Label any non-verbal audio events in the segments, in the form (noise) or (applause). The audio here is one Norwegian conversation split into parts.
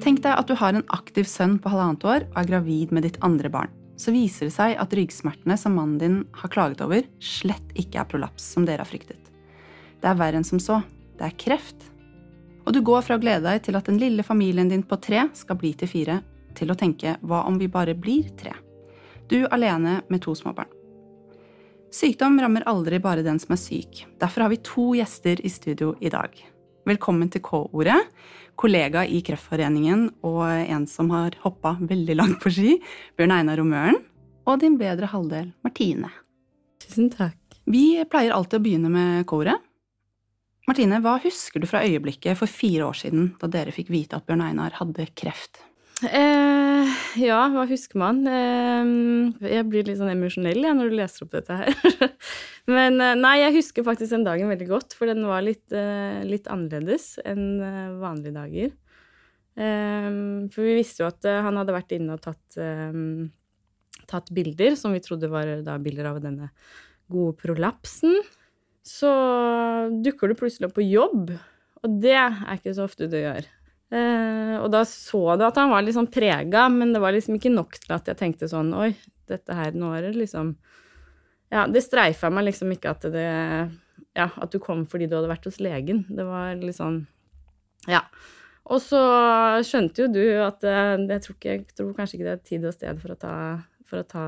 Tenk deg at du har en aktiv sønn på halvannet år og er gravid med ditt andre barn. Så viser det seg at ryggsmertene som mannen din har klaget over, slett ikke er prolaps, som dere har fryktet. Det er verre enn som så. Det er kreft. Og du går fra å glede deg til at den lille familien din på tre skal bli til fire, til å tenke hva om vi bare blir tre? Du alene med to små barn. Sykdom rammer aldri bare den som er syk. Derfor har vi to gjester i studio i dag. Velkommen til K-ordet, kollega i Kreftforeningen og en som har hoppa veldig langt på ski, Bjørn Einar Romøren, og din bedre halvdel, Martine. Tusen takk. Vi pleier alltid å begynne med K-ordet. Martine, hva husker du fra øyeblikket for fire år siden da dere fikk vite at Bjørn Einar hadde kreft? Eh, ja, hva husker man? Eh, jeg blir litt sånn emosjonell ja, når du leser opp dette her. (laughs) Men eh, nei, jeg husker faktisk den dagen veldig godt, for den var litt, eh, litt annerledes enn eh, vanlige dager. Eh, for vi visste jo at han hadde vært inne og tatt, tatt bilder, som vi trodde var da bilder av denne gode prolapsen. Så dukker du plutselig opp på jobb, og det er ikke så ofte du gjør. Eh, og da så du at han var litt sånn prega, men det var liksom ikke nok til at jeg tenkte sånn Oi, dette her, nå er det liksom Ja, det streifa meg liksom ikke at det Ja, at du kom fordi du hadde vært hos legen. Det var litt sånn Ja. Og så skjønte jo du at eh, jeg tror, ikke, jeg tror kanskje ikke det er tid og sted for å ta, for å ta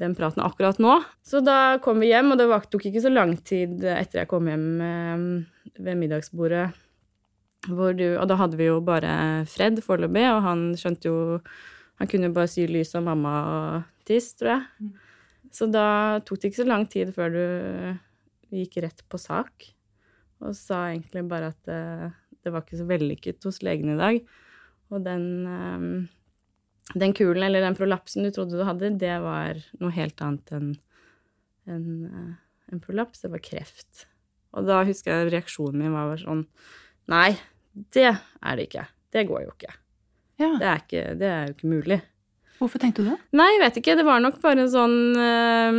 den praten akkurat nå. Så da kom vi hjem, og det tok ikke så lang tid etter jeg kom hjem eh, ved middagsbordet du, og da hadde vi jo bare Fred foreløpig, og han skjønte jo Han kunne jo bare sy lys av mamma og tiss, tror jeg. Mm. Så da tok det ikke så lang tid før du gikk rett på sak og sa egentlig bare at det, eh, det var ikke så vellykket hos legen i dag. Og den, um, den kulen, eller den prolapsen du trodde du hadde, det var noe helt annet enn en, en prolaps. Det var kreft. Og da husker jeg reaksjonen min var sånn Nei, det er det ikke. Det går jo ikke. Ja. Det, er ikke det er jo ikke mulig. Hvorfor tenkte du det? Nei, jeg vet ikke. Det var nok bare en sånn øh,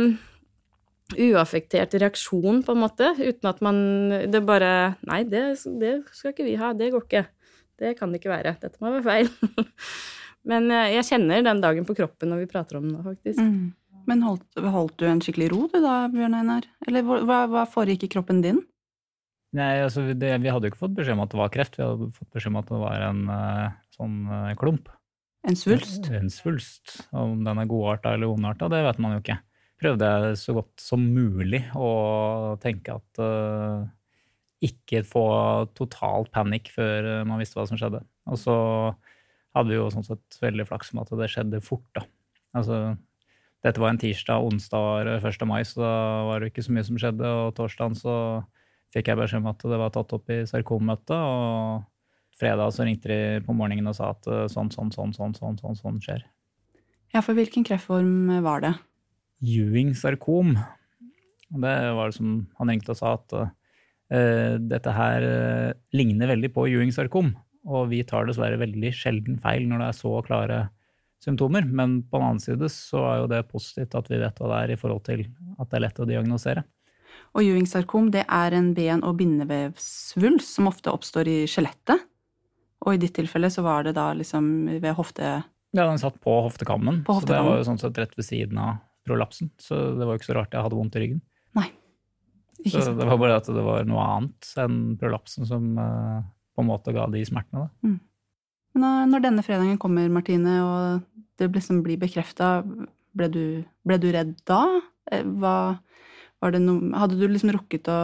uaffektert reaksjon, på en måte. Uten at man Det bare Nei, det, det, skal ikke vi ha. Det går ikke. Det kan det ikke være. Dette må være feil. (laughs) Men uh, jeg kjenner den dagen på kroppen når vi prater om det, faktisk. Mm. Men holdt, holdt, du en skikkelig ro du da, Bjørn Einar? Eller hva, hva foregikk i kroppen din? Nei, altså det, Vi hadde jo ikke fått beskjed om at det var kreft, vi hadde fått beskjed om at det var en uh, sånn uh, klump. En svulst? En, en svulst. Om den er godarta eller ondarta, det vet man jo ikke. Prøvde jeg så godt som mulig å tenke at uh, ikke få total panikk før man visste hva som skjedde. Og så hadde vi jo sånn sett veldig flaks med at det skjedde fort, da. Altså, dette var en tirsdag, onsdag var 1. mai, så da var det ikke så mye som skjedde. Og torsdagen så fikk jeg beskjed om at det var tatt opp i sarkommøtet. Og fredag så ringte de på morgenen og sa at eh, sånn, sånn, sånn, sånn, sånn, sånn, sånn skjer. Ja, for hvilken kreftform var det? Ewing-sarkom. Det var det som han ringte og sa at uh, dette her uh, ligner veldig på Ewing-sarkom. Og vi tar dessverre veldig sjelden feil når det er så klare symptomer. Men på den annen side så er jo det positivt at vi vet hva det er i forhold til at det er lett å diagnosere. Og Ewing-sarkom det er en ben- og bindevevsvulst som ofte oppstår i skjelettet. Og i ditt tilfelle så var det da liksom ved hofte... Ja, den satt på hoftekammen, på hoftekammen. så det var jo sånn sett rett ved siden av prolapsen. Så det var jo ikke så rart jeg hadde vondt i ryggen. Nei. Ikke så sant. det var bare at det var noe annet enn prolapsen som uh, på en måte ga de smertene. Da. Mm. Men når denne fredagen kommer, Martine, og det liksom blir bekrefta, ble, ble, du redd da? Eh, hva, No, hadde du liksom rukket å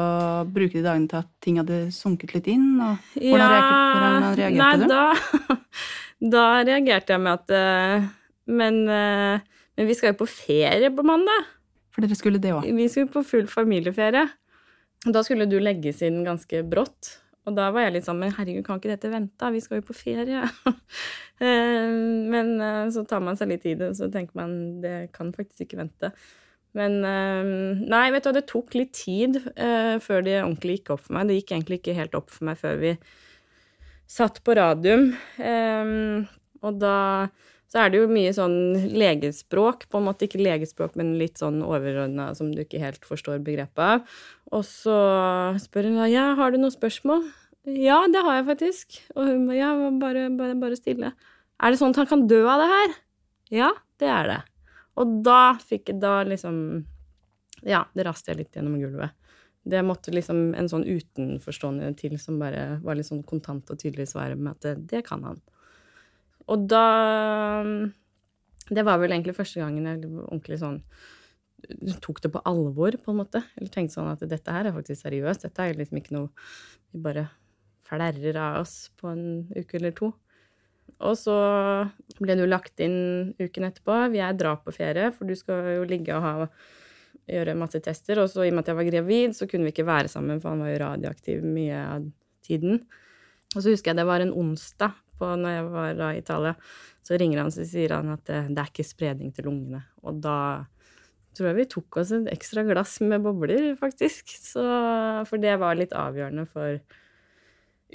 bruke de dagene til at ting hadde sunket litt inn? Og hvordan, ja, reagerte, hvordan reagerte nei, du? Da, (laughs) da reagerte jeg med at eh, men, eh, men, vi skal jo på ferie på mandag. For dere skulle det òg? Vi skulle på full familieferie. Da skulle du legges inn ganske brått. Og da var jeg litt sånn Men herregud, kan ikke dette vente? Vi skal jo på ferie. (laughs) Eh, men så tar man seg litt tid, og så tenker man det kan faktisk ikke vente. Men ehm, Nei, vet du det tok litt tid uh, før det ordentlig gikk opp for meg. Det gikk egentlig ikke helt opp for meg før vi satt på radium. Um, og da så er det jo mye sånn legespråk, på en måte ikke legespråk, men litt sånn overordna som du ikke helt forstår begrepet av. Og så spør hun da ja, har du noen spørsmål? Ja, det har jeg faktisk. Og hun ja, bare, bare, bare stille. Er det sånn at han kan dø av det her? Ja, det er det. Og da fikk da liksom Ja, det raste jeg litt gjennom gulvet. Det måtte liksom en sånn utenforstående til som bare var litt sånn kontant og tydelig svare med at det, det kan han. Og da Det var vel egentlig første gangen jeg ordentlig sånn tok det på alvor, på en måte. Eller tenkte sånn at dette her er faktisk seriøst. Dette er liksom ikke noe vi bare flerrer av oss på en uke eller to. Og så ble du lagt inn uken etterpå. Jeg drar på ferie, for du skal jo ligge og ha, gjøre masse tester. Og så i og med at jeg var gravid, så kunne vi ikke være sammen, for han var jo radioaktiv mye av tiden. Og så husker jeg det var en onsdag på når jeg var i Italia. Så ringer han og sier han at det, det er ikke spredning til lungene. Og da tror jeg vi tok oss et ekstra glass med bobler, faktisk. Så, for det var litt avgjørende for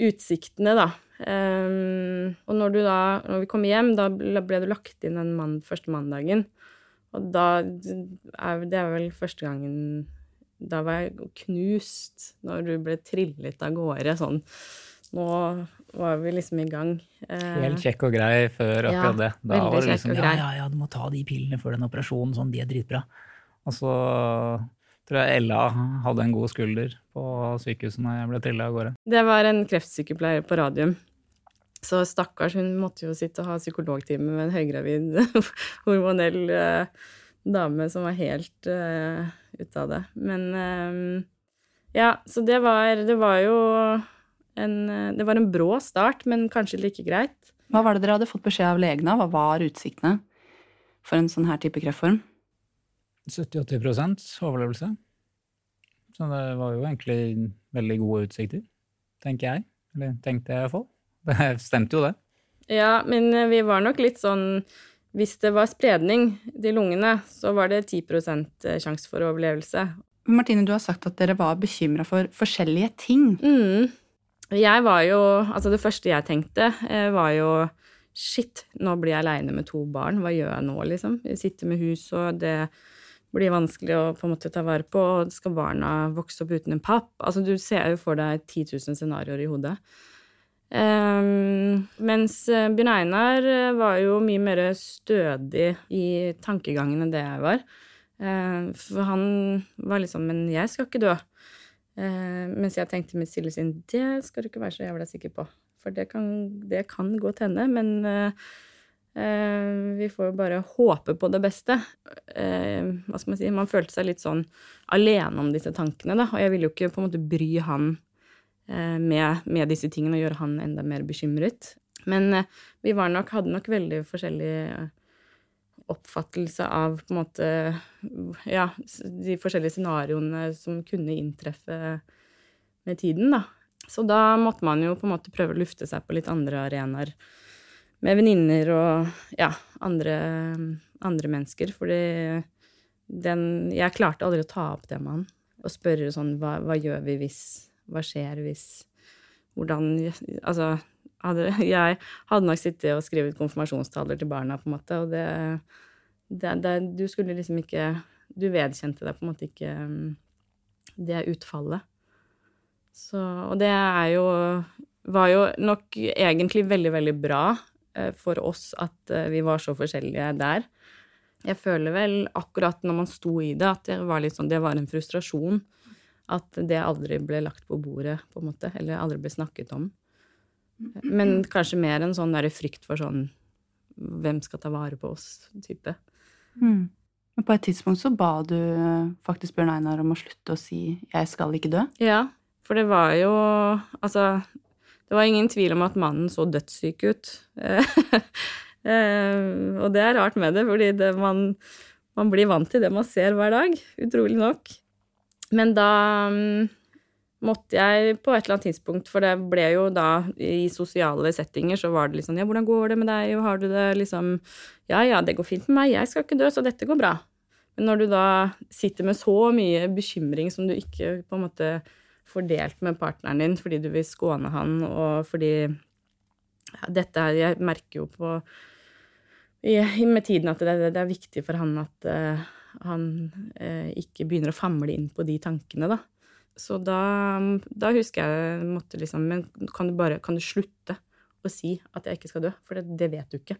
utsiktene, da. Um, og når, du da, når vi kom hjem, da ble du lagt inn den mann, første mandagen. Og da er, Det er vel første gangen Da var jeg knust når du ble trillet av gårde sånn. Nå var vi liksom i gang. Uh, Helt kjekk og grei før akkurat ja, det. Da var det liksom ja, ja, ja, du må ta de pillene før den operasjonen, sånn, de er dritbra. Og så tror jeg Ella hadde en god skulder på sykehuset når jeg ble trilla av gårde. Det var en kreftsykepleier på Radium. Så stakkars, hun måtte jo sitte og ha psykologtime med en høygravid (laughs) hormonell eh, dame som var helt eh, ute av det. Men eh, ja, så det var, det var jo en Det var en brå start, men kanskje like greit. Hva var det dere hadde fått beskjed av legene? Hva var utsiktene for en sånn her type kreftform? 70-80 overlevelse. Så det var jo egentlig veldig gode utsikter, tenker jeg. Eller tenkte jeg iallfall. (laughs) Det stemte jo, det. Ja, men eh, vi var nok litt sånn Hvis det var spredning til lungene, så var det 10 eh, sjanse for overlevelse. Martine, du har sagt at dere var bekymra for forskjellige ting. Mm. Jeg var jo Altså, det første jeg tenkte, eh, var jo Shit, nå blir jeg aleine med to barn. Hva gjør jeg nå, liksom? Jeg sitter med hus, og det blir vanskelig å på en måte ta vare på. og Skal barna vokse opp uten en papp? Altså, du ser jo for deg 10 000 scenarioer i hodet. Um, mens eh, Bjørn Einar eh, var jo mye mer stødig i tankegangen enn det jeg var. Um, for han var liksom Men jeg skal ikke dø. Um, mens jeg tenkte mitt stille sinn Det skal du ikke være så jævla sikker på. For det kan, det kan godt hende, men uh, vi får jo bare håpe på det beste. Eh, hva skal man si? Man følte seg litt sånn alene om disse tankene, da. Og jeg ville jo ikke på en måte bry han eh, med, med disse tingene og gjøre han enda mer bekymret. Men vi var nok, hadde nok veldig forskjellig oppfattelse av på en måte Ja, de forskjellige scenarioene som kunne inntreffe med tiden, da. Så da måtte man jo på en måte prøve å lufte seg på litt andre arenaer med venninner og ja, andre, andre mennesker. Fordi den Jeg klarte aldri å ta opp det med han og spørre sånn hva, hva gjør vi hvis Hva skjer hvis Hvordan Altså hadde, (laughs) jeg hadde nok sittet og skrevet konfirmasjonstaler til barna, på en måte, og det, det, det Du skulle liksom ikke Du vedkjente deg på en måte ikke det utfallet. Så Og det er jo var jo nok egentlig veldig, veldig bra for oss at eh, vi var så forskjellige der. Jeg føler vel akkurat når man sto i det, at det var, sånn, det var en frustrasjon. At det aldri ble lagt på bordet, på en måte. Eller aldri ble snakket om. Men kanskje mer en sånn der frykt for sånn Hvem skal ta vare på oss-type. Mm. Men på et tidspunkt så ba du faktisk Bjørn Einar om å slutte å si 'jeg skal ikke dø'? Ja, for det var jo Altså, det var ingen tvil om at mannen så dødssyk ut. (laughs) Eh, og det er rart med det, fordi det man, man, blir vant til det man ser hver dag, utrolig nok. Men da um, måtte jeg på et eller annet tidspunkt, for det ble jo da i sosiale settinger, så var det liksom Ja, hvordan går det med deg, har du det liksom Ja, ja, det går fint med meg, jeg skal ikke dø, så dette går bra. Men når du da sitter med så mye bekymring som du ikke på en måte fordelt med partneren din fordi du vil skåne han, og fordi ja, dette Jeg merker jo på i, med tiden at det, det, er viktig for han at uh, han uh, ikke begynner å famle inn på de tankene, da. Så da, da husker jeg måtte liksom Men kan du bare kan du slutte å si at jeg ikke skal dø? For det, det vet du ikke.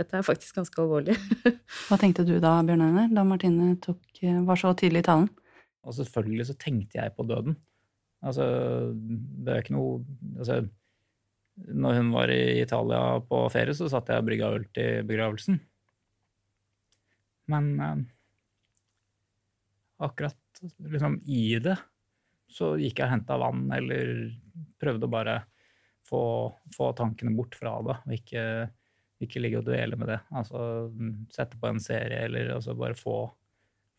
Dette er faktisk ganske alvorlig. (laughs) Hva tenkte du da, Bjørn Einar, da Martine tok, var så tidlig i talen? Og selvfølgelig så tenkte jeg på døden. Altså, det er ikke noe altså, Når hun var i Italia på ferie, så satt jeg og brygga øl til begravelsen. Men eh, akkurat liksom i det så gikk jeg og henta vann, eller prøvde å bare få, få tankene bort fra det, og ikke, ikke ligge og dvele med det. Altså sette på en serie, eller altså bare få,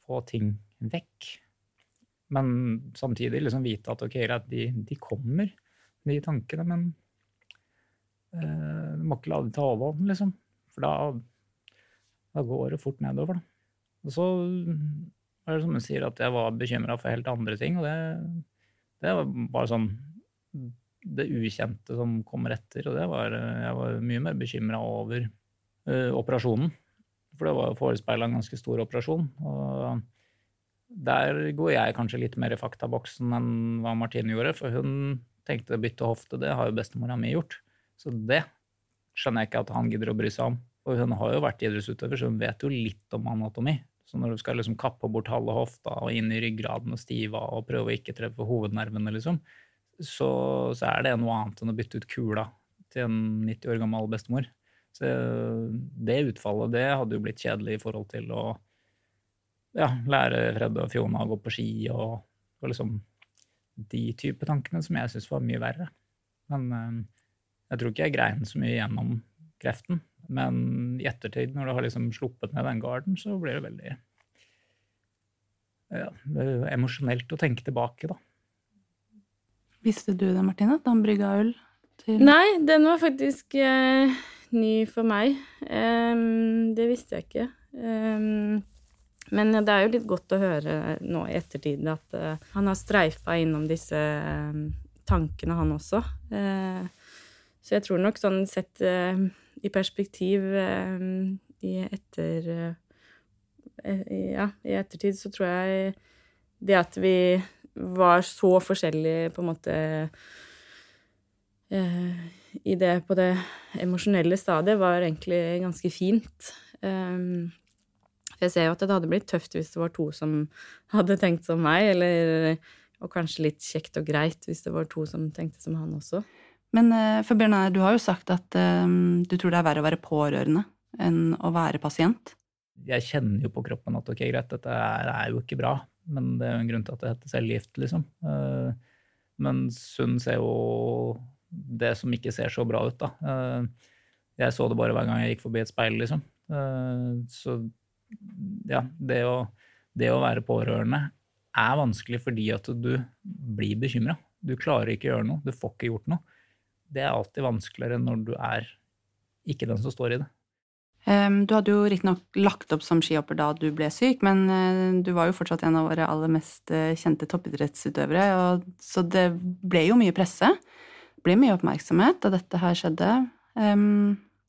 få ting vekk. Men samtidig liksom vite at ok, greit, de, de kommer, de tankene, men du må ikke la det ta overhånd, liksom. For da, da går det fort nedover, da. Og så er det som hun sier, at jeg var bekymra for helt andre ting. Og det, det var bare sånn det ukjente som kommer etter. Og det var Jeg var mye mer bekymra over uh, operasjonen. For det var forespeila en ganske stor operasjon. Og der går jeg kanskje litt mer i faktaboksen enn hva Martine gjorde. For hun tenkte å bytte hofte, det har jo bestemora mi gjort. Så det skjønner jeg ikke at han gidder å bry seg om. Og hun har jo vært idrettsutøver, så hun vet jo litt om anatomi. Så når du skal liksom kappe bort halve hofta og inn i ryggraden og stive av og prøve å ikke treffe hovednervene, liksom, så, så, er det noe annet enn å bytte ut kula til en 90 år gammel bestemor. Så det utfallet, det hadde jo blitt kjedelig i forhold til å ja, lære Fred og Fiona å gå på ski og, og liksom de type tankene som jeg syns var mye verre. Men eh, jeg tror ikke jeg grein så mye gjennom kreften. Men i ettertid, når du har liksom sluppet ned den garden, så blir det veldig ja, det emosjonelt å tenke tilbake, da. Visste du det, Martine, at han brygga øl til Nei, den var faktisk eh, ny for meg. Um, det visste jeg ikke. Um, men det er jo litt godt å høre nå i ettertid at uh, han har streifa innom disse uh, tankene, han også. Uh, så jeg tror nok sånn sett i perspektiv i etter Ja, i ettertid så tror jeg det at vi var så forskjellige på en måte i det på det emosjonelle stadiet, var egentlig ganske fint. Um, jeg ser jo at det hadde blitt tøft hvis det var to som hadde tenkt som meg, eller og kanskje litt kjekt og greit hvis det var to som tenkte som han også. Men uh, for Bjørnar, du har jo sagt at um, du tror det er verre å være pårørende enn å være pasient. Jeg kjenner jo på kroppen at ok, greit, dette er, er jo ikke bra, men det er jo en grunn til at det heter cellegift, liksom. Uh, men Sunn ser jo det som ikke ser så bra ut, da. Uh, jeg så det bare hver gang jeg gikk forbi et speil, liksom. Så ja, det å, det å være pårørende er vanskelig fordi at du blir bekymra. Du klarer ikke å gjøre noe, du får ikke gjort noe. Det er alltid vanskeligere når du er ikke den som står i det. Du hadde jo riktignok lagt opp som skihopper da du ble syk, men eh, du var jo fortsatt en av våre aller mest eh, kjente toppidrettsutøvere, så det ble jo mye presse. Det ble mye oppmerksomhet da dette her skjedde.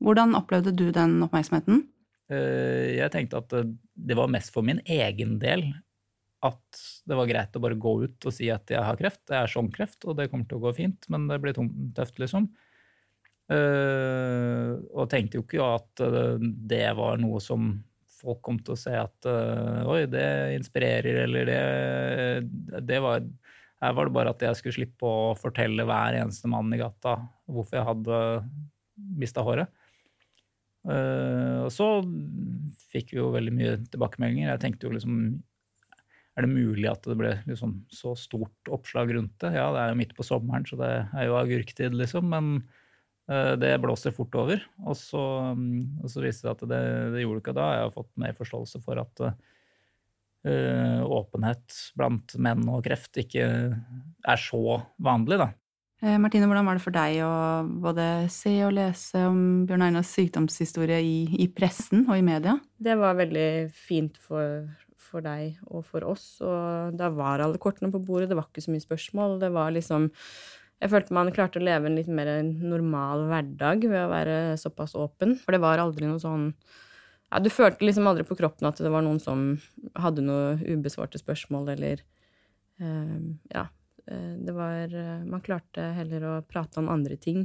Hvordan opplevde du den oppmerksomheten? Eh, jeg tenkte at det var mest for min egen del at det var greit å bare gå ut og si at jeg har kreft. Det er sånn kreft, og det kommer til å gå fint, men det blir tøft, liksom. Uh, og tenkte jo ikke at det var noe som folk kom til å se at Oi, det inspirerer, eller det Det var Her var det bare at jeg skulle slippe å fortelle hver eneste mann i gata hvorfor jeg hadde mista håret. Uh, og så fikk vi jo veldig mye tilbakemeldinger. Jeg tenkte jo liksom Er det mulig at det ble liksom så stort oppslag rundt det? Ja, det er jo midt på sommeren, så det er jo agurktid, liksom. Men uh, det blåser fort over. Og så, um, og så viste det at det, det gjorde ikke da. Jeg har fått mer forståelse for at uh, åpenhet blant menn og kreft ikke er så vanlig, da. Eh, Martine, hvordan var det for deg å både se og lese om Bjørn Einars sykdomshistorie i, i, pressen og i media? Det var veldig fint for, for, deg og for oss, og da var alle kortene på bordet. Det var ikke så mye spørsmål. Det var liksom Jeg følte man klarte å leve en litt mer normal hverdag ved å være såpass åpen, for det var aldri noe sånn ja, Du følte liksom aldri på kroppen at det var noen som hadde noe ubesvarte spørsmål, eller Ja, det var Man klarte heller å prate om andre ting.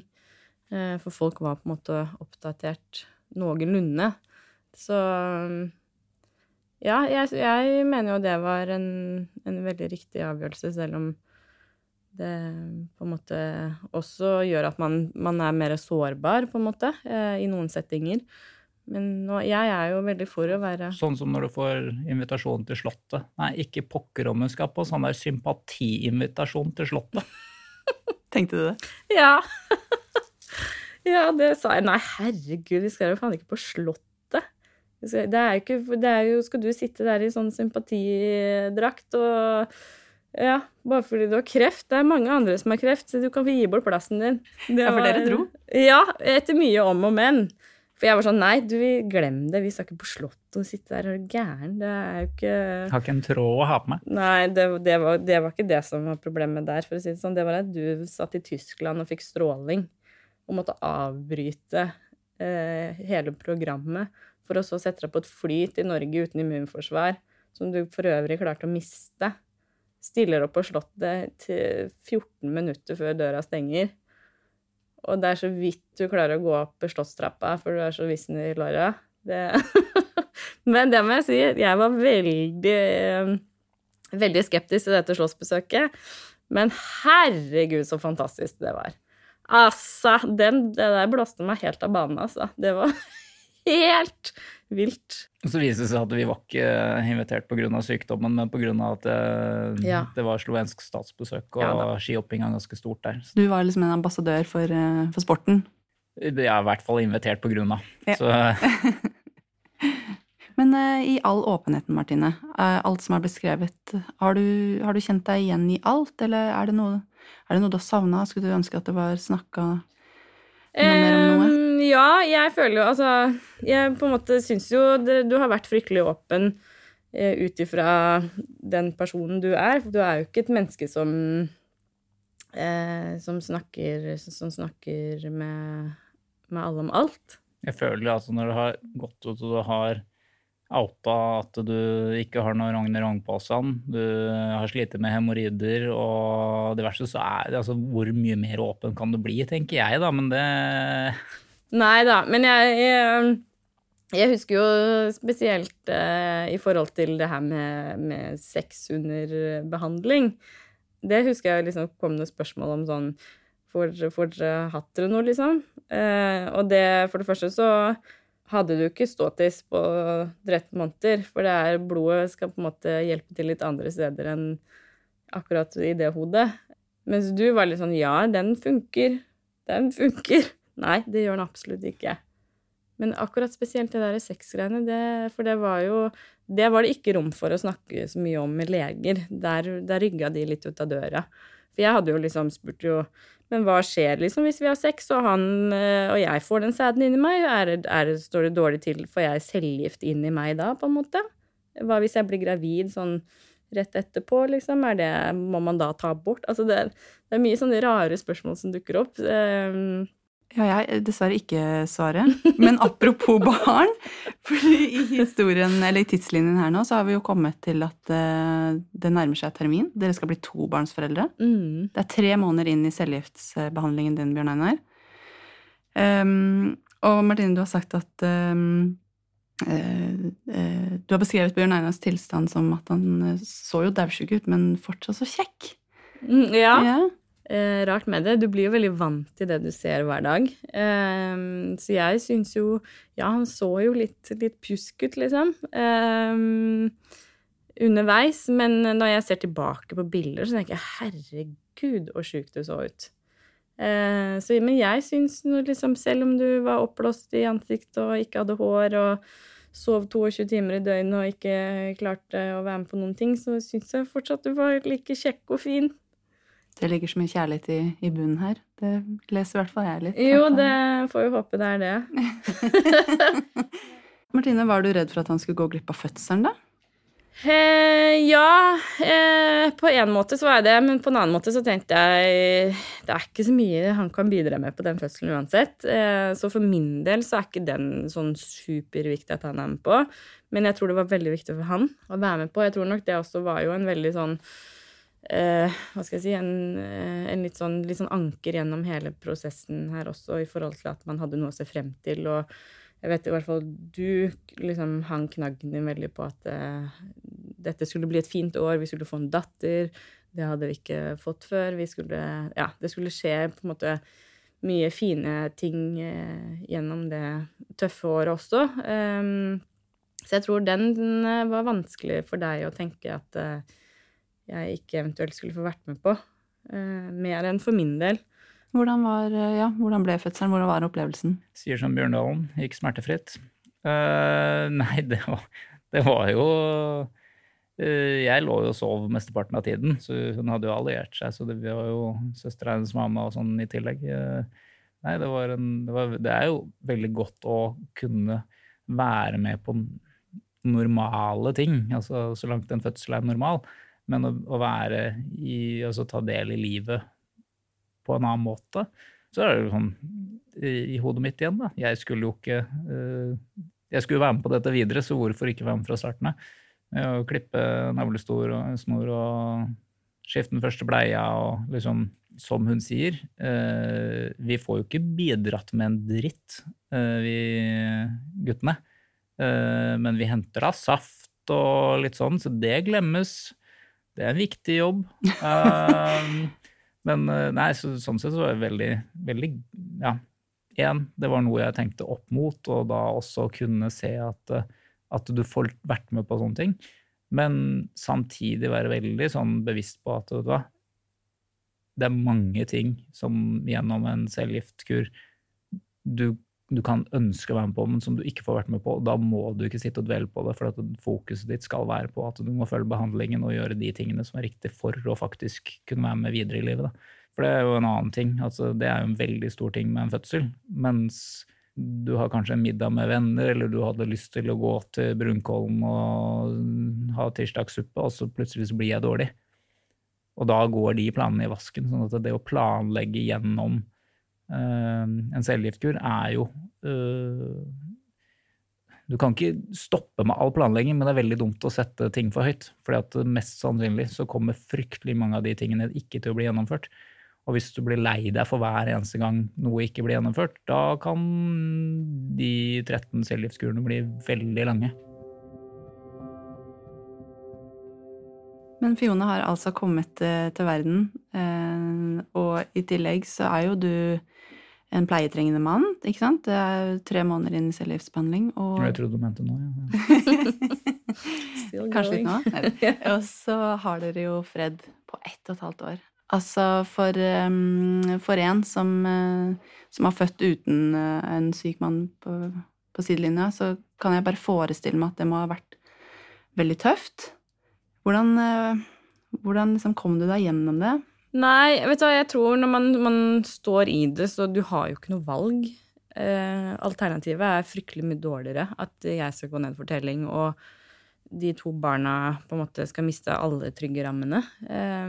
For folk var på en måte oppdatert noenlunde. Så ja, jeg, jeg, mener jo det var en, en veldig riktig avgjørelse, selv om det på en måte også gjør at man, man er mer sårbar, på en måte, i noen settinger. Men nå, jeg er jo veldig for å være Sånn som når du får invitasjon til Slottet. Nei, ikke pokker om hun skal på sånn der sympatiinvitasjon til Slottet. (laughs) Tenkte du det? Ja. (laughs) ja, det sa jeg. Nei, herregud, vi skal jo faen ikke på Slottet. Det er jo ikke det er jo, Skal du sitte der i sånn sympatidrakt og ja, bare fordi du har kreft. Det er mange andre som har kreft, så du kan få gi bort plassen din. Det ja, for dere dro? Ja, etter mye om og men. For jeg var sånn Nei, du, glem det. Vi skal ikke på Slottet og sitte der og du gæren. Det er jo ikke Har ikke en tråd å ha på meg. Nei, det, det, var, det, var, ikke det som var problemet der, for å si det sånn. Det var at du satt i Tyskland og fikk stråling og måtte avbryte eh, hele programmet for å så sette deg på et fly til Norge uten immunforsvar, som du for øvrig klarte å miste. Stiller opp på Slottet til 14 minutter før døra stenger og det er så vidt du klarer å gå opp slottstrappa, for du er så vissen i låra. (laughs) Men det må jeg si, jeg var veldig, veldig skeptisk til dette slottsbesøket. Men herregud, så fantastisk det var. Altså, den, det der blåste meg helt av banen, altså. Det var (laughs) helt vilt. Så viste det seg at vi var ikke invitert pga. sykdommen, men pga. at det, ja. det, var slovensk statsbesøk, og ja, skihopping er ganske stort der. Du var liksom en ambassadør for, eh, for sporten? Jeg er i hvert fall invitert av. Ja. (laughs) men uh, i all åpenheten, Martine, uh, alt som er beskrevet, har du, har du, kjent deg igjen i alt, eller er det noe, er det noe du har savna? Skulle du ønske at det var snakka noe mer om noe? Ja, jeg føler jo Altså, jeg på en måte syns jo det, du har vært fryktelig åpen eh, ut ifra den personen du er. Du er jo ikke et menneske som eh, som snakker, som snakker med, med alle om alt. Jeg føler altså når du har gått ut og du har outa at du ikke har noe Rogner Rogn-påstand, du har slitt med hemoroider og diverse, så er det altså Hvor mye mer åpen kan du bli, tenker jeg, da. Men det Nei da. Men jeg, jeg, jeg, husker jo spesielt eh, i forhold til det her med, med sex under behandling. Det husker jeg liksom kom noen spørsmål om sånn Får dere hatt dere noe, liksom? Eh, og det, for det første så hadde du ikke ståtiss på 13 måneder, for det er blodet skal på en måte hjelpe til litt andre steder enn akkurat i det hodet. Mens du var litt sånn Ja, den funker. Den funker. Nei, det gjør den absolutt ikke. Men akkurat spesielt det der sexgreiene, det, for det var jo Det var det ikke rom for å snakke så mye om med leger. Der, der rygga de litt ut av døra. For jeg hadde jo liksom spurt jo Men hva skjer liksom hvis vi har sex, og han eh, og jeg får den sæden inni meg? Er, er, står det dårlig til? Får jeg cellegift inn i meg da, på en måte? Hva hvis jeg blir gravid sånn rett etterpå, liksom? Er det, må man da ta abort? Altså det, det er mye sånne rare spørsmål som dukker opp. Um, ja, jeg dessverre ikke svaret. Men apropos (laughs) barn. For i historien, eller i tidslinjen her nå, så har vi jo kommet til at uh, det nærmer seg termin. Dere skal bli tobarnsforeldre. Mm. Det er tre måneder inn i cellegiftsbehandlingen din, Bjørn Einar. Um, og Martine, du har sagt at um, uh, uh, Du har beskrevet Bjørn Einars tilstand som at han så jo daudsjuk ut, men fortsatt så kjekk. Mm, ja. ja eh, rart med det. Du blir jo veldig vant til det du ser hver dag. Eh, så jeg syns jo Ja, han så jo litt, litt pjusk ut, liksom. Eh, underveis. Men når jeg ser tilbake på bilder, så tenker jeg herregud, så sjukt du så ut. Eh, så, men jeg syns liksom, selv om du var oppblåst i ansiktet og ikke hadde hår og sov 22 timer i døgnet og ikke klarte å være med på noen ting, så syns jeg fortsatt du var like kjekk og fin. Det ligger så mye kjærlighet i, i bunnen her. Det leser i hvert fall jeg litt. Jo, det får vi håpe det er det. (laughs) Martine, var du redd for at han skulle gå glipp av fødselen, da? Eh, ja, eh, på en måte så var jeg det, men på en annen måte så tenkte jeg det er ikke så mye han kan bidra med på den fødselen uansett. Eh, så for min del så er ikke den sånn superviktig at han er med på. Men jeg tror det var veldig viktig for han å være med på. Jeg tror nok det også var jo en veldig sånn eh, Hva skal jeg si En, eh, en litt, sånn, litt, sånn, anker gjennom hele prosessen her også, i forhold til at man hadde noe å se frem til. Og jeg vet i hvert fall du liksom hang knaggen din veldig på at eh, dette skulle bli et fint år, vi skulle få en datter. Det hadde vi ikke fått før. Vi skulle Ja, det skulle skje på en måte mye fine ting eh, gjennom det tøffe året også. Um, så jeg tror den, den var vanskelig for deg å tenke at uh, jeg ikke eventuelt skulle få vært med på. Uh, mer enn for min del. Hvordan, var, uh, ja, hvordan ble fødselen? Hvordan var opplevelsen? Sier som Bjørndalen, gikk smertefritt. (laughs) nei, det var, det var jo jeg lå jo og sov mesteparten av tiden, så hun hadde jo alliert seg. Så det var jo søstera hennes mamma og sånn i tillegg. Nei, det, var en, det, var, det er jo veldig godt å kunne være med på normale ting, altså så langt en fødsel er normal. Men å, å være i Altså ta del i livet på en annen måte. Så er det jo sånn i, i, hodet mitt igjen, da. Jeg skulle jo ikke uh, Jeg skulle være med på dette videre, så hvorfor ikke være med fra starten av? Å klippe navlestor og snor og skifte den første bleia og liksom Som hun sier, uh, vi får jo ikke bidratt med en dritt, uh, vi guttene. Men vi henter da saft og litt sånn, så det glemmes. Det er en viktig jobb. Eh, (laughs) men eh, nei, så, sånn sett så var det veldig, veldig Ja. Én, det var noe jeg tenkte opp mot, og da også kunne se at, at du får vært med på sånne ting. Men samtidig være veldig sånn bevisst på at vet du hva, det er mange ting som gjennom en cellegiftkur du du kan ønske å være med på, men som du ikke får vært med på. Da må du ikke sitte og dvele på det, for at fokuset ditt skal være på at du må følge behandlingen og gjøre de tingene som er riktig for å faktisk kunne være med videre i livet. Da. For det er jo en annen ting. Altså, det er jo en veldig stor ting med en fødsel. Mens du har kanskje en middag med venner, eller du hadde lyst til å gå til Brunkollen og ha tirsdagssuppe, og så plutselig så blir jeg dårlig. Og da går de planene i vasken. sånn at det å planlegge gjennom en cellegiftkur er jo eh, Du kan ikke stoppe med all planlegging, men det er veldig dumt å sette ting for høyt. fordi at mest sannsynlig så kommer fryktelig mange av de tingene ikke til å bli gjennomført. Og hvis du blir lei deg for hver eneste gang noe ikke blir gjennomført, da kan de 13 cellegiftkurene bli veldig lange. Men Fiona har altså kommet eh, til verden, og i tillegg så er jo du en pleietrengende mann. ikke sant? Det er tre måneder inn i cellegiftbehandling. Og... Jeg trodde du mente nå, ja. (laughs) Kanskje litt nå. (laughs) Og så har dere jo Fred på ett og et halvt år. Altså, for, um, for en som, som har født uten en syk mann på, på sidelinja, så kan jeg bare forestille meg at det må ha vært veldig tøft. Hvordan, uh, hvordan liksom kom du deg gjennom det? Nei, vet du hva, jeg tror når man, man, står i det, så du har jo ikke noe valg. Eh, alternativet er fryktelig mye dårligere. At jeg skal gå ned for telling, og de to barna på en måte skal miste alle trygge rammene. Eh,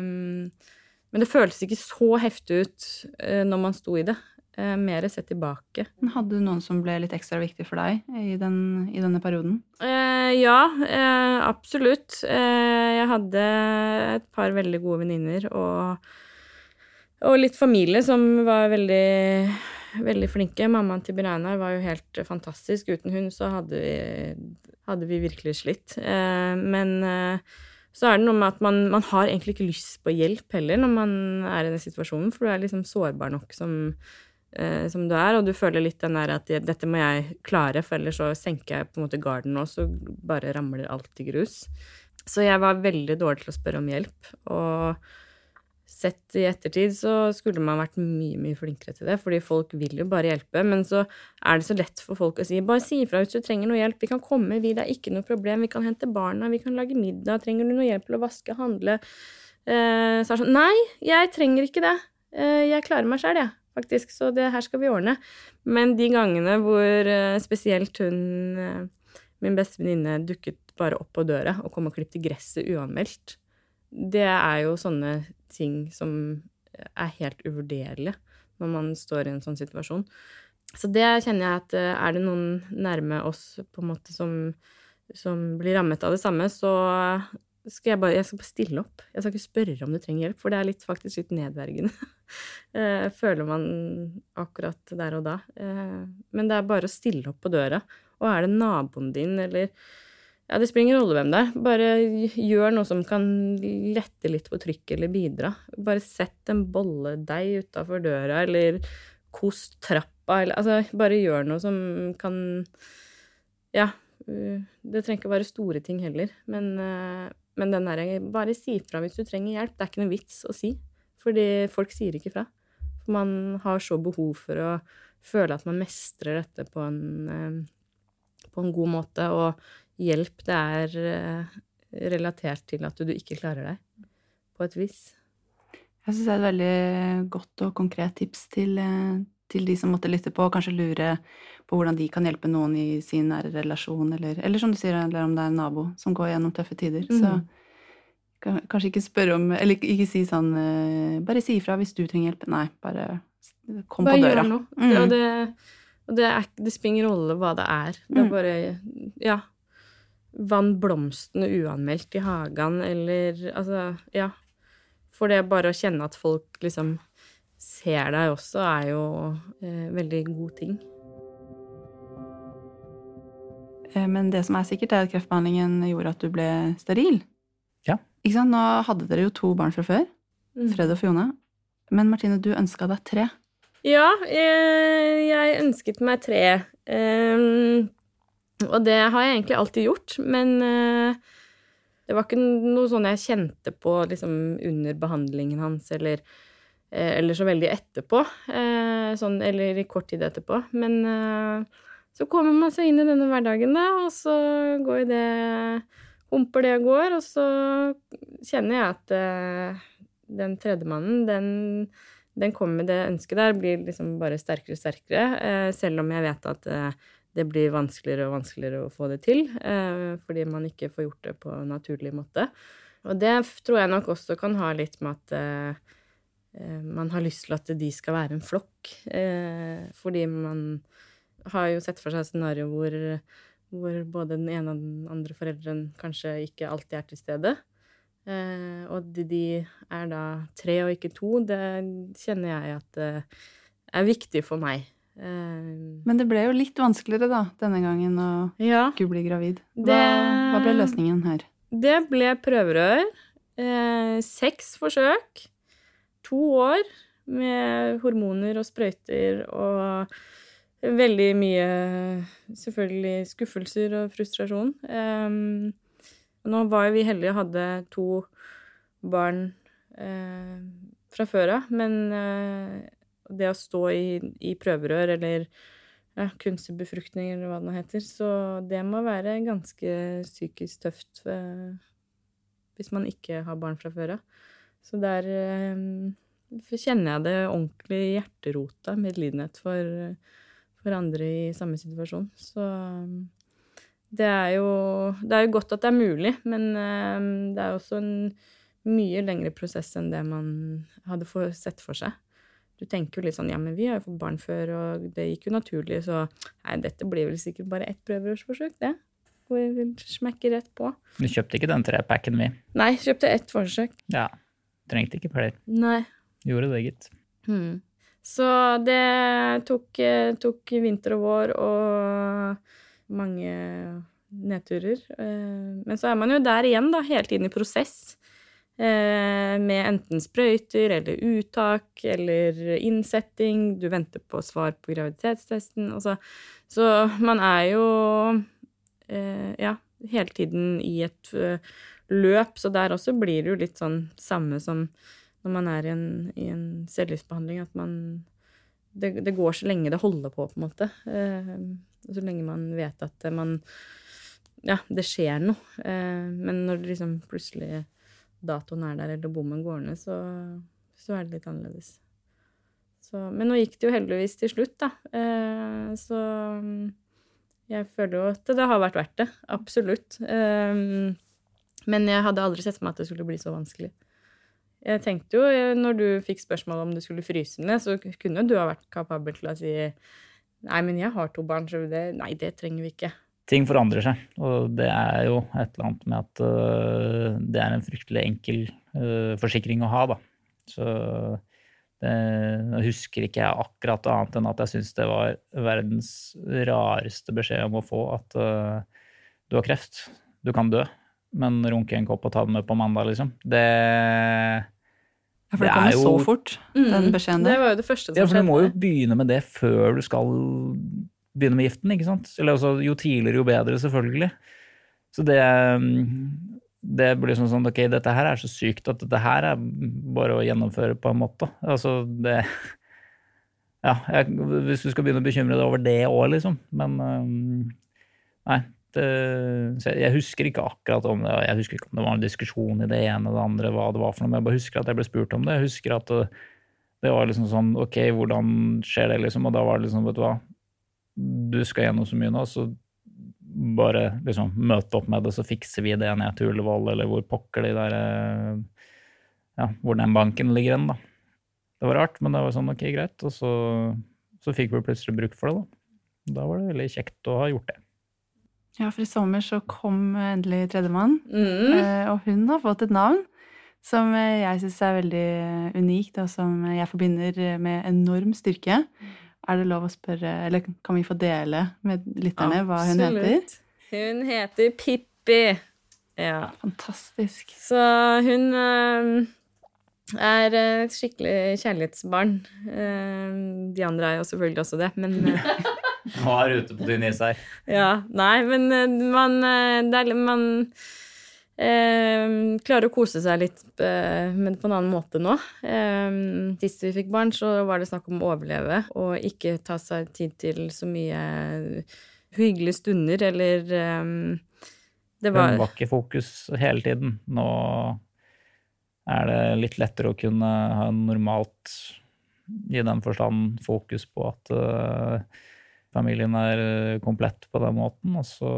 men det føltes ikke så heftig ut eh, når man sto i det. Eh, mer sett tilbake. Hadde du noen som ble litt ekstra viktig for deg i, den, i denne perioden? Eh, ja, eh, absolutt. Eh, jeg hadde et par veldig gode venninner og, og, litt familie som var veldig, veldig flinke. Mammaen til Bereinar var jo helt fantastisk. Uten hun så hadde vi, hadde vi virkelig slitt. Eh, men eh, så er det noe med at man, man, har egentlig ikke lyst på hjelp heller når man er i den situasjonen, for du er liksom sårbar nok som eh, som du er, og du føler litt den der at dette må jeg klare, for ellers så senker jeg på en måte garden, og så bare ramler alt i grus. Så jeg var veldig dårlig til å spørre om hjelp, og sett i ettertid så skulle man vært mye, mye flinkere til det, fordi folk vil jo bare hjelpe, men så er det så lett for folk å si bare si ifra hvis du trenger noe hjelp, vi kan komme, vi, det er ikke noe problem, vi kan hente barna, vi kan lage middag, trenger du noe hjelp til å vaske, handle? Eh, så er det sånn Nei, jeg trenger ikke det, eh, jeg klarer meg sjæl, jeg faktisk, så det her skal vi ordne. Men de gangene hvor eh, spesielt hun, eh, min beste venninne, dukket bare opp på døra og kom og klippet gresset uanmeldt, det er jo sånne ting som er helt uvurderlige når man står i en sånn situasjon. Så det kjenner jeg at eh, er det noen nærme oss på en måte som, som blir rammet av det samme, så skal jeg bare jeg skal bare stille opp. Jeg skal ikke spørre om du trenger hjelp, for det er litt, faktisk litt nedverdigende. (laughs) Eh, føler man akkurat der og da. Eh, men det er bare å stille opp på døra. Og er det naboen din, eller Ja, det spiller ingen rolle hvem det er. Bare gjør noe som kan lette litt på trykket eller bidra. Bare sett en bolledeig utafor døra, eller kost trappa, eller Altså, bare gjør noe som kan Ja. uh, Det trenger ikke være store ting heller, men, men den derre Bare si fra hvis du trenger hjelp. Det er ikke noe vits å si. Fordi folk sier ikke fra. For man har så behov for å føle at man mestrer dette på en, eh, på en god måte, og hjelp, det er eh, relatert til at du ikke klarer deg, på et vis. Jeg syns det er et veldig godt og konkret tips til, eh, til de som måtte lytte på, og kanskje lure på hvordan de kan hjelpe noen i sin nære relasjon, eller, eller som du sier, eller om det er en nabo som går gjennom tøffe tider. Mm. Så Kanskje ikke spørre om Eller ikke si sånn eh, Bare si ifra hvis du trenger hjelp. Nei, bare kom Bare på døra. gjør noe. Mm. Og, det, og det, er, det spiller ingen rolle hva det er. Det er Mm. bare Ja. Vann blomstene uanmeldt i hagen, eller Altså, ja. For det er bare å kjenne at folk liksom ser deg også, er jo eh, veldig god ting. Eh, Men det som er sikkert, er at kreftbehandlingen gjorde at du ble steril. Ja. Ikke sant? Nå hadde dere jo to barn fra før. Mm. Fred og Fiona. Men Martine, du ønska deg tre. Ja, jeg, jeg ønsket meg tre. Um, og det har jeg egentlig alltid gjort, men uh, det var ikke noe sånn jeg kjente på liksom, under behandlingen hans, eller, eh, eller så veldig etterpå. eh, sånn, eller i kort tid etterpå. Men eh, så kommer man seg inn i denne hverdagen, da, og så går det Humper det og går, og så kjenner jeg at eh, den tredjemannen, den den kommer med det ønsket der, blir liksom bare sterkere og sterkere. Eh, selv om jeg vet at eh, det blir vanskeligere og vanskeligere å få det til. Eh, fordi man ikke får gjort det på en naturlig måte. Og det tror jeg nok også kan ha litt med at eh, eh, man har lyst til at de skal være en flokk. Eh, fordi man har jo sett for seg et scenario hvor, hvor både den ene og den andre forelderen kanskje ikke alltid er til stede. Eh, og de, de er da tre og ikke to, det kjenner jeg at eh, er viktig for meg. Eh, Men det ble jo litt vanskeligere da, denne gangen å ja, ikke bli gravid. Hva, Det- hva ble løsningen her? det ble prøverør. Eh, seks forsøk. To år med hormoner og sprøyter og veldig mye selvfølgelig skuffelser og frustrasjon. Um, nå var jo vi heldige og hadde to barn uh, fra før av, men uh, det å stå i, i prøverør eller ja, kunstig befruktning eller hva det nå heter, så det må være ganske psykisk tøft uh, hvis man ikke har barn fra før av. Så der eh, kjenner jeg det ordentlig i hjerterota, medlidenhet for, for andre i samme situasjon. Så det er jo Det er jo godt at det er mulig, men eh, det er også en mye lengre prosess enn det man hadde for, sett for seg. Du tenker jo litt sånn ja, men vi har jo fått barn før, og det gikk jo naturlig, så nei, dette blir vel sikkert bare ett prøverørsforsøk, det. Hvor jeg vil smekke rett på. Du kjøpte ikke den trepacken, vi. Nei, kjøpte ett forsøk. Ja. Trengte ikke flere. Nei. Gjorde det, gitt. Hmm. Så det tok, eh, tok vinter og vår og mange nedturer. Eh, Men så er man jo der igjen, da, hele tiden i prosess. Eh, Med enten sprøyter eller uttak eller innsetting. Du venter på svar på graviditetstesten. Altså. Så man er jo ja, hele tiden i et løp. Så der også blir det jo litt sånn samme som når man er i en, i en cellegiftbehandling, at man det, det går så lenge det holder på, på en måte. Eh, så lenge man vet at man Ja, det skjer noe. Eh, men når liksom plutselig datoen er der, eller bommen går ned, så, så er det litt annerledes. Så, men nå gikk det jo heldigvis til slutt, da. Eh, så jeg føler jo at det har vært verdt det. Absolutt. Eh, men jeg hadde aldri sett for meg at det skulle bli så vanskelig. Jeg tenkte jo, eh, når du fikk spørsmål om du skulle fryse ned, så kunne du ha vært kapabel til å si Nei, men jeg har to barn, så det Nei, det trenger vi ikke. ting forandrer seg. Og det er jo et eller annet med at uh, det er en fryktelig enkel uh, forsikring å ha, da. Så det, jeg husker ikke jeg akkurat annet enn at jeg syns det var verdens rareste beskjed om å få at uh, du har kreft, du kan dø, men runke en kopp og ta den med på mandag, liksom. Det ja, for det, det kommer jo, så fort, den mm. beskjeden der. Det var jo det første som skjedde. Ja, for du må jo begynne med det før du skal begynne med giften, ikke sant? Eller altså, jo tidligere, jo bedre, selvfølgelig. Så det, det blir sånn sånn ok, dette her er så sykt at dette her er bare å gjennomføre på en måte. Altså, det Ja, jeg, hvis du skal begynne å bekymre deg over det òg, liksom. Men Nei. Det, jeg husker ikke akkurat om det jeg husker ikke om det var en diskusjon i det ene og det andre, hva det var for noe, men jeg bare husker at jeg ble spurt om det. Jeg husker at det, det var liksom sånn Ok, hvordan skjer det, liksom? Og da var det liksom, vet du hva du skal gjennom så mye nå, så bare liksom møte opp med det, så fikser vi det ned til Ullevål, eller hvor pokker de der eh, Ja, hvor den banken ligger hen, da. Det var rart, men det var sånn ok, greit. Og så, så fikk vi plutselig bruk for det, da. Da var det veldig kjekt å ha gjort det. Ja, for i sommer så kom endelig tredjemann, mm. Eh, og hun har fått et navn som jeg syns er veldig unikt, og som jeg forbinder med enorm styrke. Er det lov å spørre, eller kan vi få dele med lytterne Absolutt. hva hun heter? Hun heter Pippi. Ja. Fantastisk. Så hun er et skikkelig kjærlighetsbarn. De andre er jo selvfølgelig også det, men (laughs) Nå er du ute på tynn is her. Ja. Nei, men man, det er, man Eh, klarer å kose seg litt eh, men på en annen måte nå. Eh, sist vi fikk barn, så var det snakk om å overleve og ikke ta seg tid til så mye hyggelige stunder eller eh, Det var Det var ikke fokus hele tiden. Nå er det litt lettere å kunne ha normalt, i den forstand, fokus på at uh, familien er komplett på den måten. Og så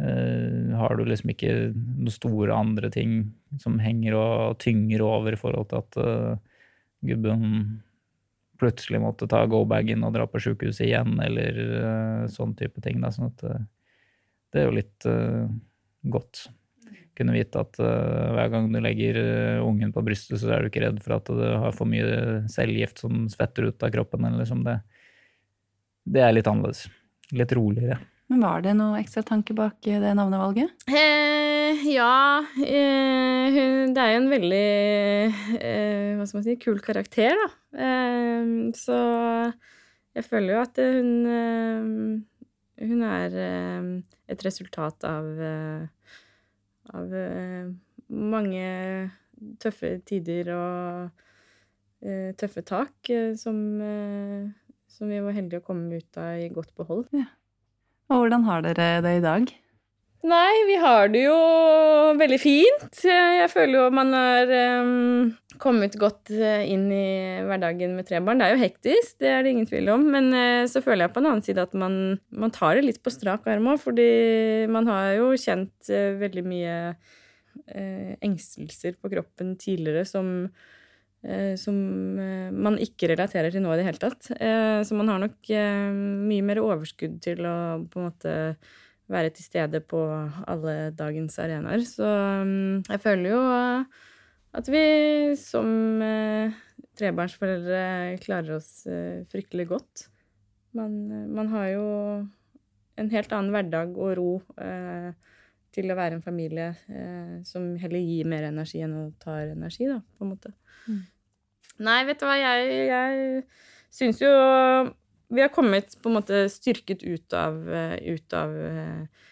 eh, har du liksom ikke noen store andre ting som henger og tynger over i forhold til at eh, gubben plutselig måtte ta go-bagen og dra på sjukehuset igjen, eller eh, sånn type ting. Da. Sånn at det er jo litt godt. Kunne vite at hver gang du legger ungen på brystet, så er du ikke redd for at du har for mye cellegift som svetter ut av kroppen. Eller liksom det. Det er litt annerledes. Litt roligere. Men var det noe ekstra tanke bak det navnevalget? Eh, ja. Eh, det er jo en veldig eh, hva skal man si, kul karakter, da. Eh, så jeg føler jo at hun eh, Hun er eh, et resultat av av mange tøffe tider og tøffe tak som, som vi var heldige å komme ut av i godt behold. Ja. Og hvordan har dere det i dag? Nei, vi har det jo veldig fint. Jeg føler jo man har um, kommet godt eh, inn i hverdagen med tre barn. Det er jo hektisk, det er det ingen tvil om. Men uh, så føler jeg på en annen side at man, man tar det litt på strak arm òg. Fordi man har jo kjent uh, veldig mye uh, engstelser på kroppen tidligere som som eh, man ikke relaterer til nå i det hele tatt. Eh, så man har nok mye mer overskudd til å på en måte være til stede på alle dagens arenaer. Så mm, jeg føler jo at vi som trebarnsforeldre klarer oss fryktelig godt. Man, man, har jo en helt annen hverdag og ro eh, til å være en familie eh, som heller gir mer energi enn å ta energi, da, på en måte. Mm. Nei, vet du hva, jeg, jeg syns jo vi har kommet på en måte styrket ut av, ut av eh,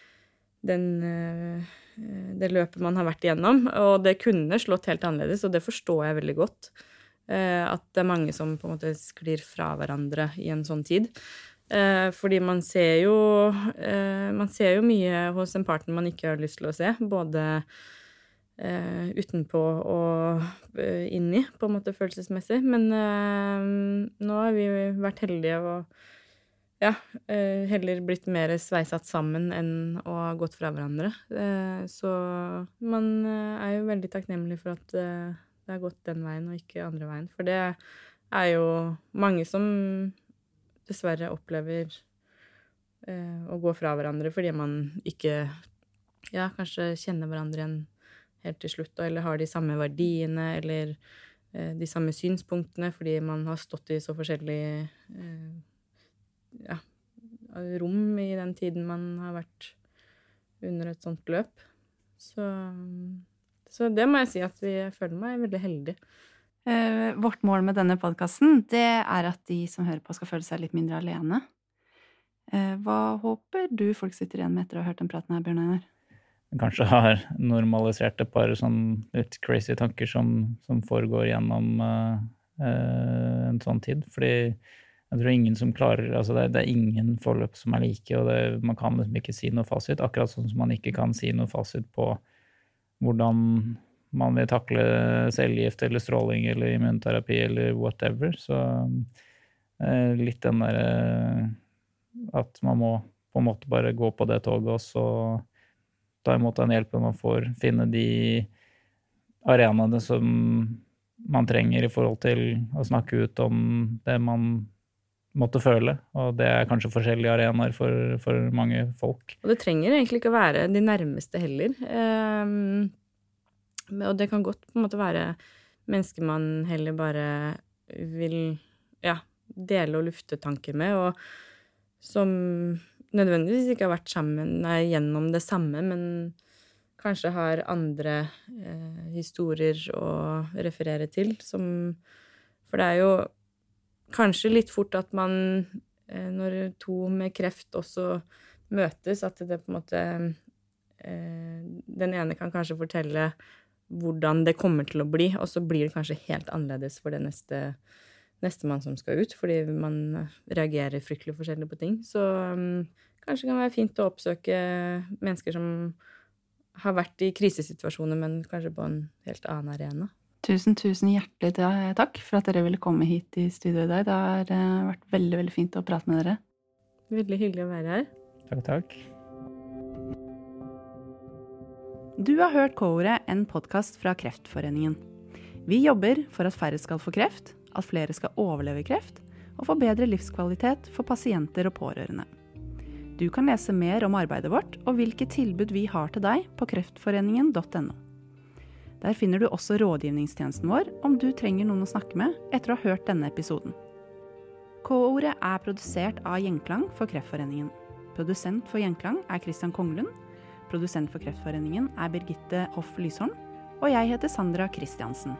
den, eh, det løpet man har vært igjennom. Og det kunne slått helt annerledes, og det forstår jeg veldig godt. Eh, at det er mange som på en måte sklir fra hverandre i en sånn tid. Fordi man ser jo Man ser jo mye hos en partner man ikke har lyst til å se. Både uh, utenpå og uh, inni, på en måte følelsesmessig. Men uh, nå har vi vært heldige og ja, heller blitt mer sveisatt sammen enn å ha gått fra hverandre. så man er jo veldig takknemlig for at det har gått den veien og ikke andre veien. For det er jo mange som dessverre opplever eh, å gå fra hverandre fordi man ikke ja, kanskje kjenner hverandre igjen helt til slutt, eller har de samme verdiene eller eh, de samme synspunktene fordi man har stått i så forskjellige eh, ja, rom i den tiden man har vært under et sånt løp. Så, så det må jeg si at vi føler meg veldig heldig. Eh, vårt mål med denne podkasten det er at de som hører på, skal føle seg litt mindre alene. Hva håper du folk sitter igjen med etter å ha hørt den praten her, Bjørn Einar? Kanskje har normalisert et par sånn litt crazy tanker som, som foregår gjennom uh, uh, en sånn tid. Fordi jeg tror ingen som klarer altså det, det er ingen forløp som er like, og det, man kan liksom ikke si noe fasit. Akkurat sånn som man ikke kan si noe fasit på hvordan man vil takle cellegift eller stråling eller immunterapi eller whatever. Så uh, litt den derre at man må på en måte bare gå på det toget og så ta imot den hjelpen man får, finne de arenaene som man trenger i forhold til å snakke ut om det man måtte føle. Og det er kanskje forskjellige arenaer for, for mange folk. Og det trenger egentlig ikke å være de nærmeste heller. Um, og det kan godt på en måte være mennesker man heller bare vil ja, dele og lufte tanker med, og som nødvendigvis ikke har vært sammen nei, gjennom det samme, men kanskje har andre eh, historier å referere til som For det er jo kanskje litt fort at man, eh, når to med kreft også møtes, at det på en måte eh, Den ene kan kanskje fortelle hvordan det kommer til å bli, og så blir det kanskje helt annerledes for det neste nestemann som skal ut, fordi man reagerer fryktelig forskjellig på ting. Så um, kanskje det kan være fint å oppsøke mennesker som har vært i krisesituasjoner, men kanskje på en helt annen arena. Tusen, tusen hjertelig takk for at dere ville komme hit i studio i dag. Det har eh, vært veldig, veldig fint å prate med dere. Veldig hyggelig å være her. Takk, takk. Du har hørt K-ordet, en podkast fra Kreftforeningen. Vi jobber for at færre skal få kreft, at flere skal overleve kreft, og få bedre livskvalitet for pasienter og pårørende. Du kan lese mer om arbeidet vårt og hvilke tilbud vi har til deg på kreftforeningen.no. Der finner du også rådgivningstjenesten vår om du trenger noen å snakke med etter å ha hørt denne episoden. K-ordet er produsert av Gjenklang for Kreftforeningen. Produsent for Gjenklang er Christian Konglund. Produsent for Kreftforeningen er Birgitte Hoff Lysholm. Og jeg heter Sandra Christiansen.